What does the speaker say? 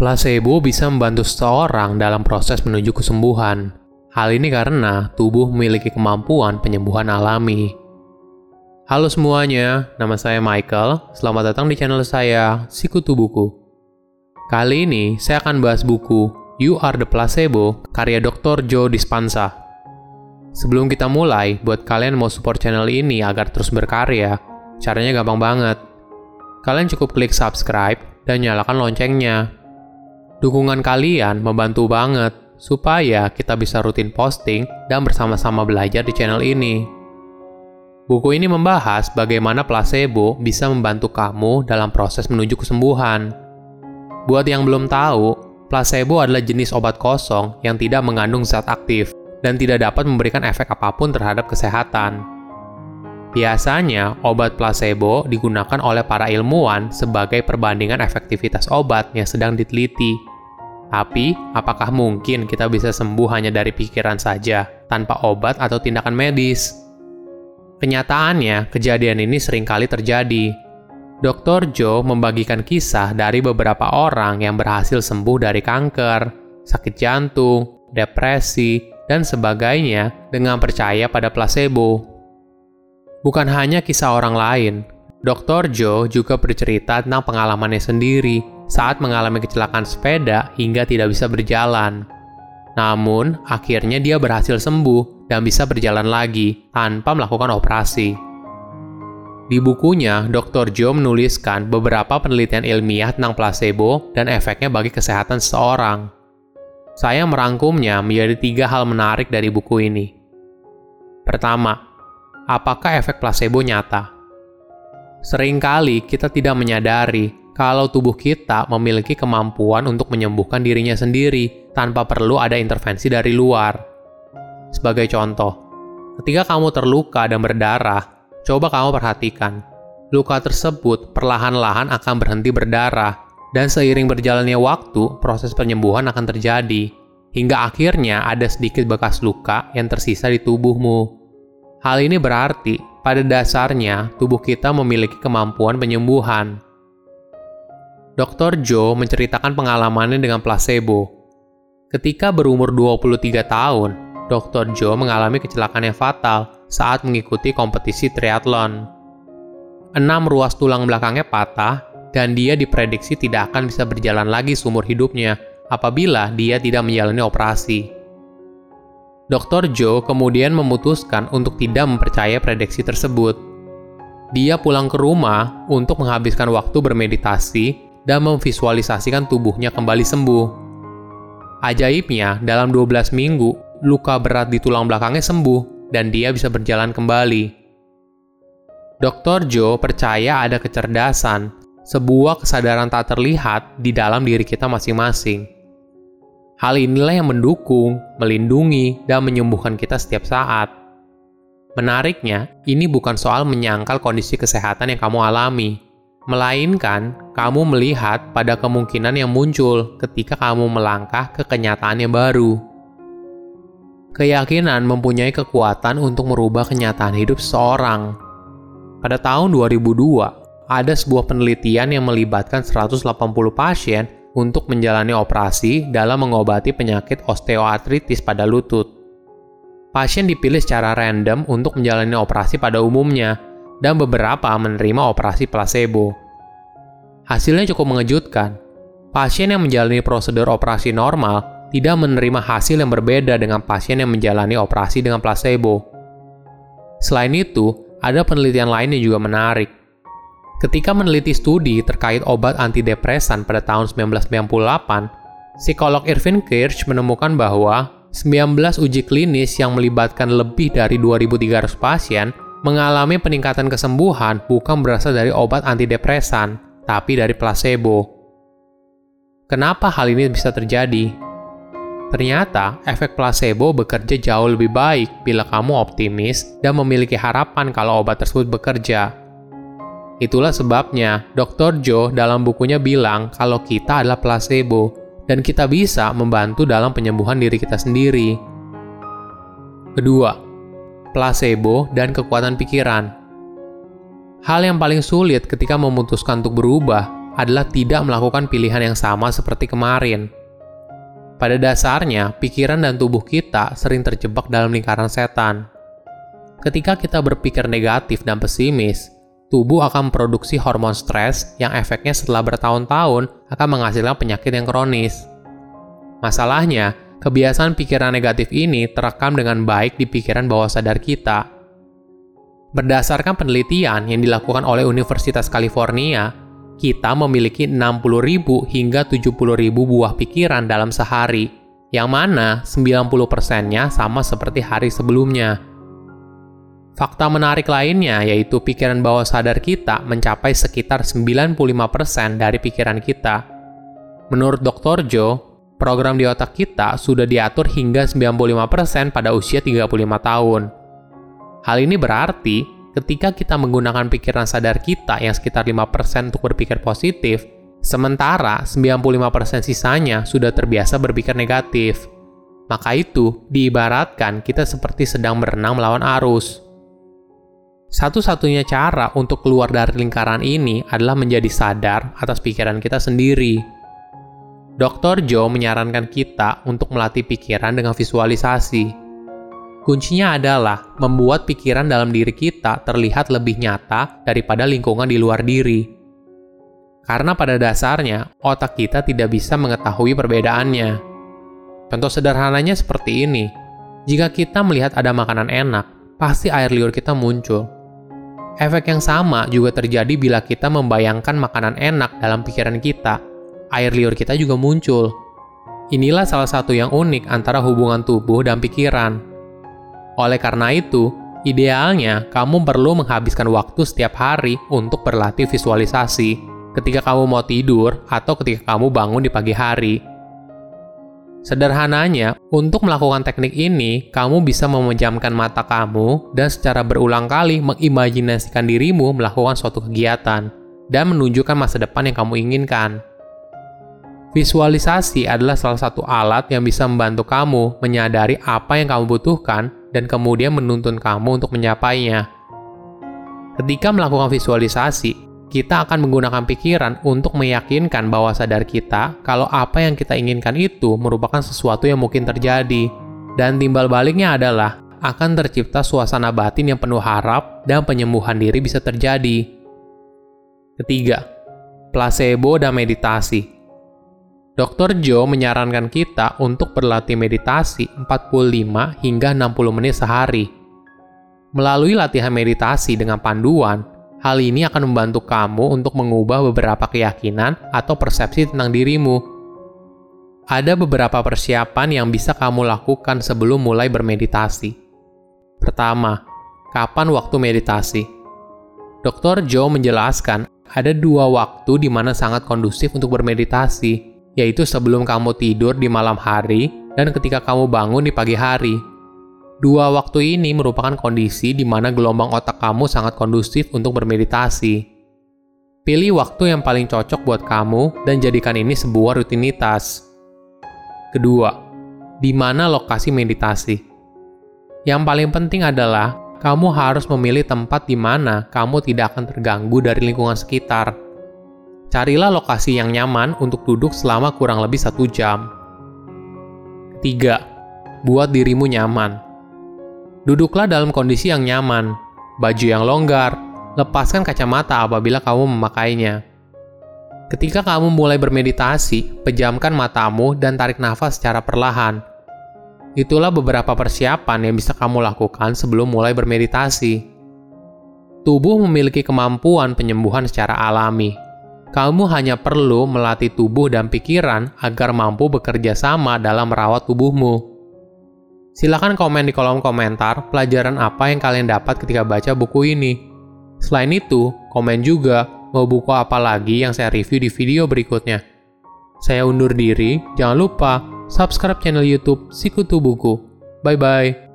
Placebo bisa membantu seseorang dalam proses menuju kesembuhan. Hal ini karena tubuh memiliki kemampuan penyembuhan alami. Halo semuanya, nama saya Michael. Selamat datang di channel saya, Sikutu Buku. Kali ini saya akan bahas buku You Are the Placebo karya Dr. Joe Dispenza. Sebelum kita mulai, buat kalian mau support channel ini agar terus berkarya, caranya gampang banget. Kalian cukup klik subscribe dan nyalakan loncengnya Dukungan kalian membantu banget supaya kita bisa rutin posting dan bersama-sama belajar di channel ini. Buku ini membahas bagaimana placebo bisa membantu kamu dalam proses menuju kesembuhan. Buat yang belum tahu, placebo adalah jenis obat kosong yang tidak mengandung zat aktif dan tidak dapat memberikan efek apa pun terhadap kesehatan. Biasanya, obat placebo digunakan oleh para ilmuwan sebagai perbandingan efektivitas obat yang sedang diteliti tapi, apakah mungkin kita bisa sembuh hanya dari pikiran saja, tanpa obat atau tindakan medis? Kenyataannya, kejadian ini sering kali terjadi. Dr. Joe membagikan kisah dari beberapa orang yang berhasil sembuh dari kanker, sakit jantung, depresi, dan sebagainya dengan percaya pada placebo. Bukan hanya kisah orang lain, Dr. Joe juga bercerita tentang pengalamannya sendiri saat mengalami kecelakaan sepeda hingga tidak bisa berjalan. Namun, akhirnya dia berhasil sembuh dan bisa berjalan lagi tanpa melakukan operasi. Di bukunya, Dr. Joe menuliskan beberapa penelitian ilmiah tentang placebo dan efeknya bagi kesehatan seseorang. Saya merangkumnya menjadi tiga hal menarik dari buku ini. Pertama, apakah efek placebo nyata? Seringkali kita tidak menyadari kalau tubuh kita memiliki kemampuan untuk menyembuhkan dirinya sendiri tanpa perlu ada intervensi dari luar. Sebagai contoh, ketika kamu terluka dan berdarah, coba kamu perhatikan. Luka tersebut perlahan-lahan akan berhenti berdarah, dan seiring berjalannya waktu, proses penyembuhan akan terjadi, hingga akhirnya ada sedikit bekas luka yang tersisa di tubuhmu. Hal ini berarti, pada dasarnya, tubuh kita memiliki kemampuan penyembuhan, Dr. Joe menceritakan pengalamannya dengan placebo. Ketika berumur 23 tahun, Dr. Joe mengalami kecelakaan yang fatal saat mengikuti kompetisi triathlon. Enam ruas tulang belakangnya patah dan dia diprediksi tidak akan bisa berjalan lagi seumur hidupnya apabila dia tidak menjalani operasi. Dr. Joe kemudian memutuskan untuk tidak mempercayai prediksi tersebut. Dia pulang ke rumah untuk menghabiskan waktu bermeditasi dan memvisualisasikan tubuhnya kembali sembuh. Ajaibnya, dalam 12 minggu, luka berat di tulang belakangnya sembuh dan dia bisa berjalan kembali. Dr. Joe percaya ada kecerdasan, sebuah kesadaran tak terlihat di dalam diri kita masing-masing. Hal inilah yang mendukung, melindungi, dan menyembuhkan kita setiap saat. Menariknya, ini bukan soal menyangkal kondisi kesehatan yang kamu alami, melainkan kamu melihat pada kemungkinan yang muncul ketika kamu melangkah ke kenyataan yang baru. Keyakinan mempunyai kekuatan untuk merubah kenyataan hidup seseorang. Pada tahun 2002, ada sebuah penelitian yang melibatkan 180 pasien untuk menjalani operasi dalam mengobati penyakit osteoartritis pada lutut. Pasien dipilih secara random untuk menjalani operasi pada umumnya, dan beberapa menerima operasi placebo. Hasilnya cukup mengejutkan. Pasien yang menjalani prosedur operasi normal tidak menerima hasil yang berbeda dengan pasien yang menjalani operasi dengan placebo. Selain itu, ada penelitian lain yang juga menarik. Ketika meneliti studi terkait obat antidepresan pada tahun 1998, psikolog Irvin Kirsch menemukan bahwa 19 uji klinis yang melibatkan lebih dari 2.300 pasien mengalami peningkatan kesembuhan bukan berasal dari obat antidepresan, tapi dari placebo. Kenapa hal ini bisa terjadi? Ternyata, efek placebo bekerja jauh lebih baik bila kamu optimis dan memiliki harapan kalau obat tersebut bekerja. Itulah sebabnya Dr. Joe dalam bukunya bilang kalau kita adalah placebo dan kita bisa membantu dalam penyembuhan diri kita sendiri. Kedua, placebo, dan kekuatan pikiran. Hal yang paling sulit ketika memutuskan untuk berubah adalah tidak melakukan pilihan yang sama seperti kemarin. Pada dasarnya, pikiran dan tubuh kita sering terjebak dalam lingkaran setan. Ketika kita berpikir negatif dan pesimis, tubuh akan memproduksi hormon stres yang efeknya setelah bertahun-tahun akan menghasilkan penyakit yang kronis. Masalahnya, kebiasaan pikiran negatif ini terekam dengan baik di pikiran bawah sadar kita. Berdasarkan penelitian yang dilakukan oleh Universitas California, kita memiliki 60.000 hingga 70.000 buah pikiran dalam sehari, yang mana 90%-nya sama seperti hari sebelumnya. Fakta menarik lainnya yaitu pikiran bawah sadar kita mencapai sekitar 95% dari pikiran kita. Menurut Dr. Joe, program di otak kita sudah diatur hingga 95% pada usia 35 tahun. Hal ini berarti ketika kita menggunakan pikiran sadar kita yang sekitar 5% untuk berpikir positif, sementara 95% sisanya sudah terbiasa berpikir negatif. Maka itu diibaratkan kita seperti sedang berenang melawan arus. Satu-satunya cara untuk keluar dari lingkaran ini adalah menjadi sadar atas pikiran kita sendiri. Dr. Joe menyarankan kita untuk melatih pikiran dengan visualisasi. Kuncinya adalah membuat pikiran dalam diri kita terlihat lebih nyata daripada lingkungan di luar diri. Karena pada dasarnya, otak kita tidak bisa mengetahui perbedaannya. Contoh sederhananya seperti ini. Jika kita melihat ada makanan enak, pasti air liur kita muncul Efek yang sama juga terjadi bila kita membayangkan makanan enak dalam pikiran kita. Air liur kita juga muncul. Inilah salah satu yang unik antara hubungan tubuh dan pikiran. Oleh karena itu, idealnya kamu perlu menghabiskan waktu setiap hari untuk berlatih visualisasi ketika kamu mau tidur atau ketika kamu bangun di pagi hari. Sederhananya, untuk melakukan teknik ini, kamu bisa memejamkan mata kamu dan secara berulang kali mengimajinasikan dirimu melakukan suatu kegiatan dan menunjukkan masa depan yang kamu inginkan. Visualisasi adalah salah satu alat yang bisa membantu kamu menyadari apa yang kamu butuhkan dan kemudian menuntun kamu untuk menyapainya. Ketika melakukan visualisasi, kita akan menggunakan pikiran untuk meyakinkan bahwa sadar kita kalau apa yang kita inginkan itu merupakan sesuatu yang mungkin terjadi. Dan timbal baliknya adalah akan tercipta suasana batin yang penuh harap dan penyembuhan diri bisa terjadi. Ketiga, placebo dan meditasi. Dr. Joe menyarankan kita untuk berlatih meditasi 45 hingga 60 menit sehari. Melalui latihan meditasi dengan panduan, Hal ini akan membantu kamu untuk mengubah beberapa keyakinan atau persepsi tentang dirimu. Ada beberapa persiapan yang bisa kamu lakukan sebelum mulai bermeditasi. Pertama, kapan waktu meditasi? Dr. Joe menjelaskan ada dua waktu di mana sangat kondusif untuk bermeditasi, yaitu sebelum kamu tidur di malam hari dan ketika kamu bangun di pagi hari. Dua waktu ini merupakan kondisi di mana gelombang otak kamu sangat kondusif untuk bermeditasi. Pilih waktu yang paling cocok buat kamu dan jadikan ini sebuah rutinitas. Kedua, di mana lokasi meditasi? Yang paling penting adalah kamu harus memilih tempat di mana kamu tidak akan terganggu dari lingkungan sekitar. Carilah lokasi yang nyaman untuk duduk selama kurang lebih satu jam. Ketiga, buat dirimu nyaman. Duduklah dalam kondisi yang nyaman, baju yang longgar, lepaskan kacamata apabila kamu memakainya. Ketika kamu mulai bermeditasi, pejamkan matamu dan tarik nafas secara perlahan. Itulah beberapa persiapan yang bisa kamu lakukan sebelum mulai bermeditasi. Tubuh memiliki kemampuan penyembuhan secara alami. Kamu hanya perlu melatih tubuh dan pikiran agar mampu bekerja sama dalam merawat tubuhmu. Silahkan komen di kolom komentar pelajaran apa yang kalian dapat ketika baca buku ini. Selain itu, komen juga mau buku apa lagi yang saya review di video berikutnya. Saya undur diri, jangan lupa subscribe channel YouTube Sikutu Buku. Bye bye.